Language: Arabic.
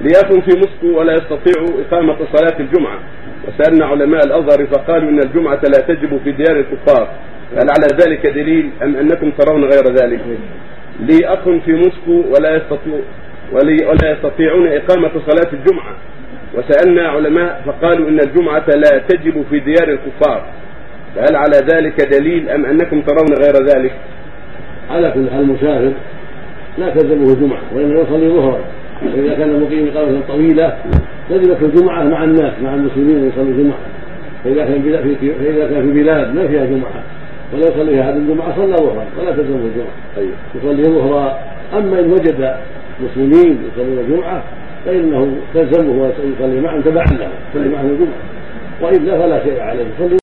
ليكن في موسكو ولا يستطيع إقامة صلاة الجمعة. وسألنا علماء الأزهر فقالوا إن الجمعة لا تجب في ديار الكفار. هل على ذلك دليل أم أنكم ترون غير ذلك؟ لي أخ في موسكو ولا يستطيع ولا يستطيعون إقامة صلاة الجمعة. وسألنا علماء فقالوا إن الجمعة لا تجب في ديار الكفار. فهل على ذلك دليل أم أنكم ترون غير ذلك؟ على كل حال المسافر لا تلزمه الجمعة وإنما يصلي ظهرا وإذا كان مقيم إقامة طويلة لزمت الجمعة مع الناس مع المسلمين يصلي الجمعة. فإذا كان في فإذا كان في بلاد ما فيها جمعة ولا يصلي أحد الجمعة صلى ظهرا ولا تلزمه الجمعة. أيوه. يصلي ظهرا. أما إن وجد مسلمين يصلون الجمعة فإنه تلزمه ويصلي معهم تبعا له يصلي معهم الجمعة. وإلا فلا شيء عليه. يصلي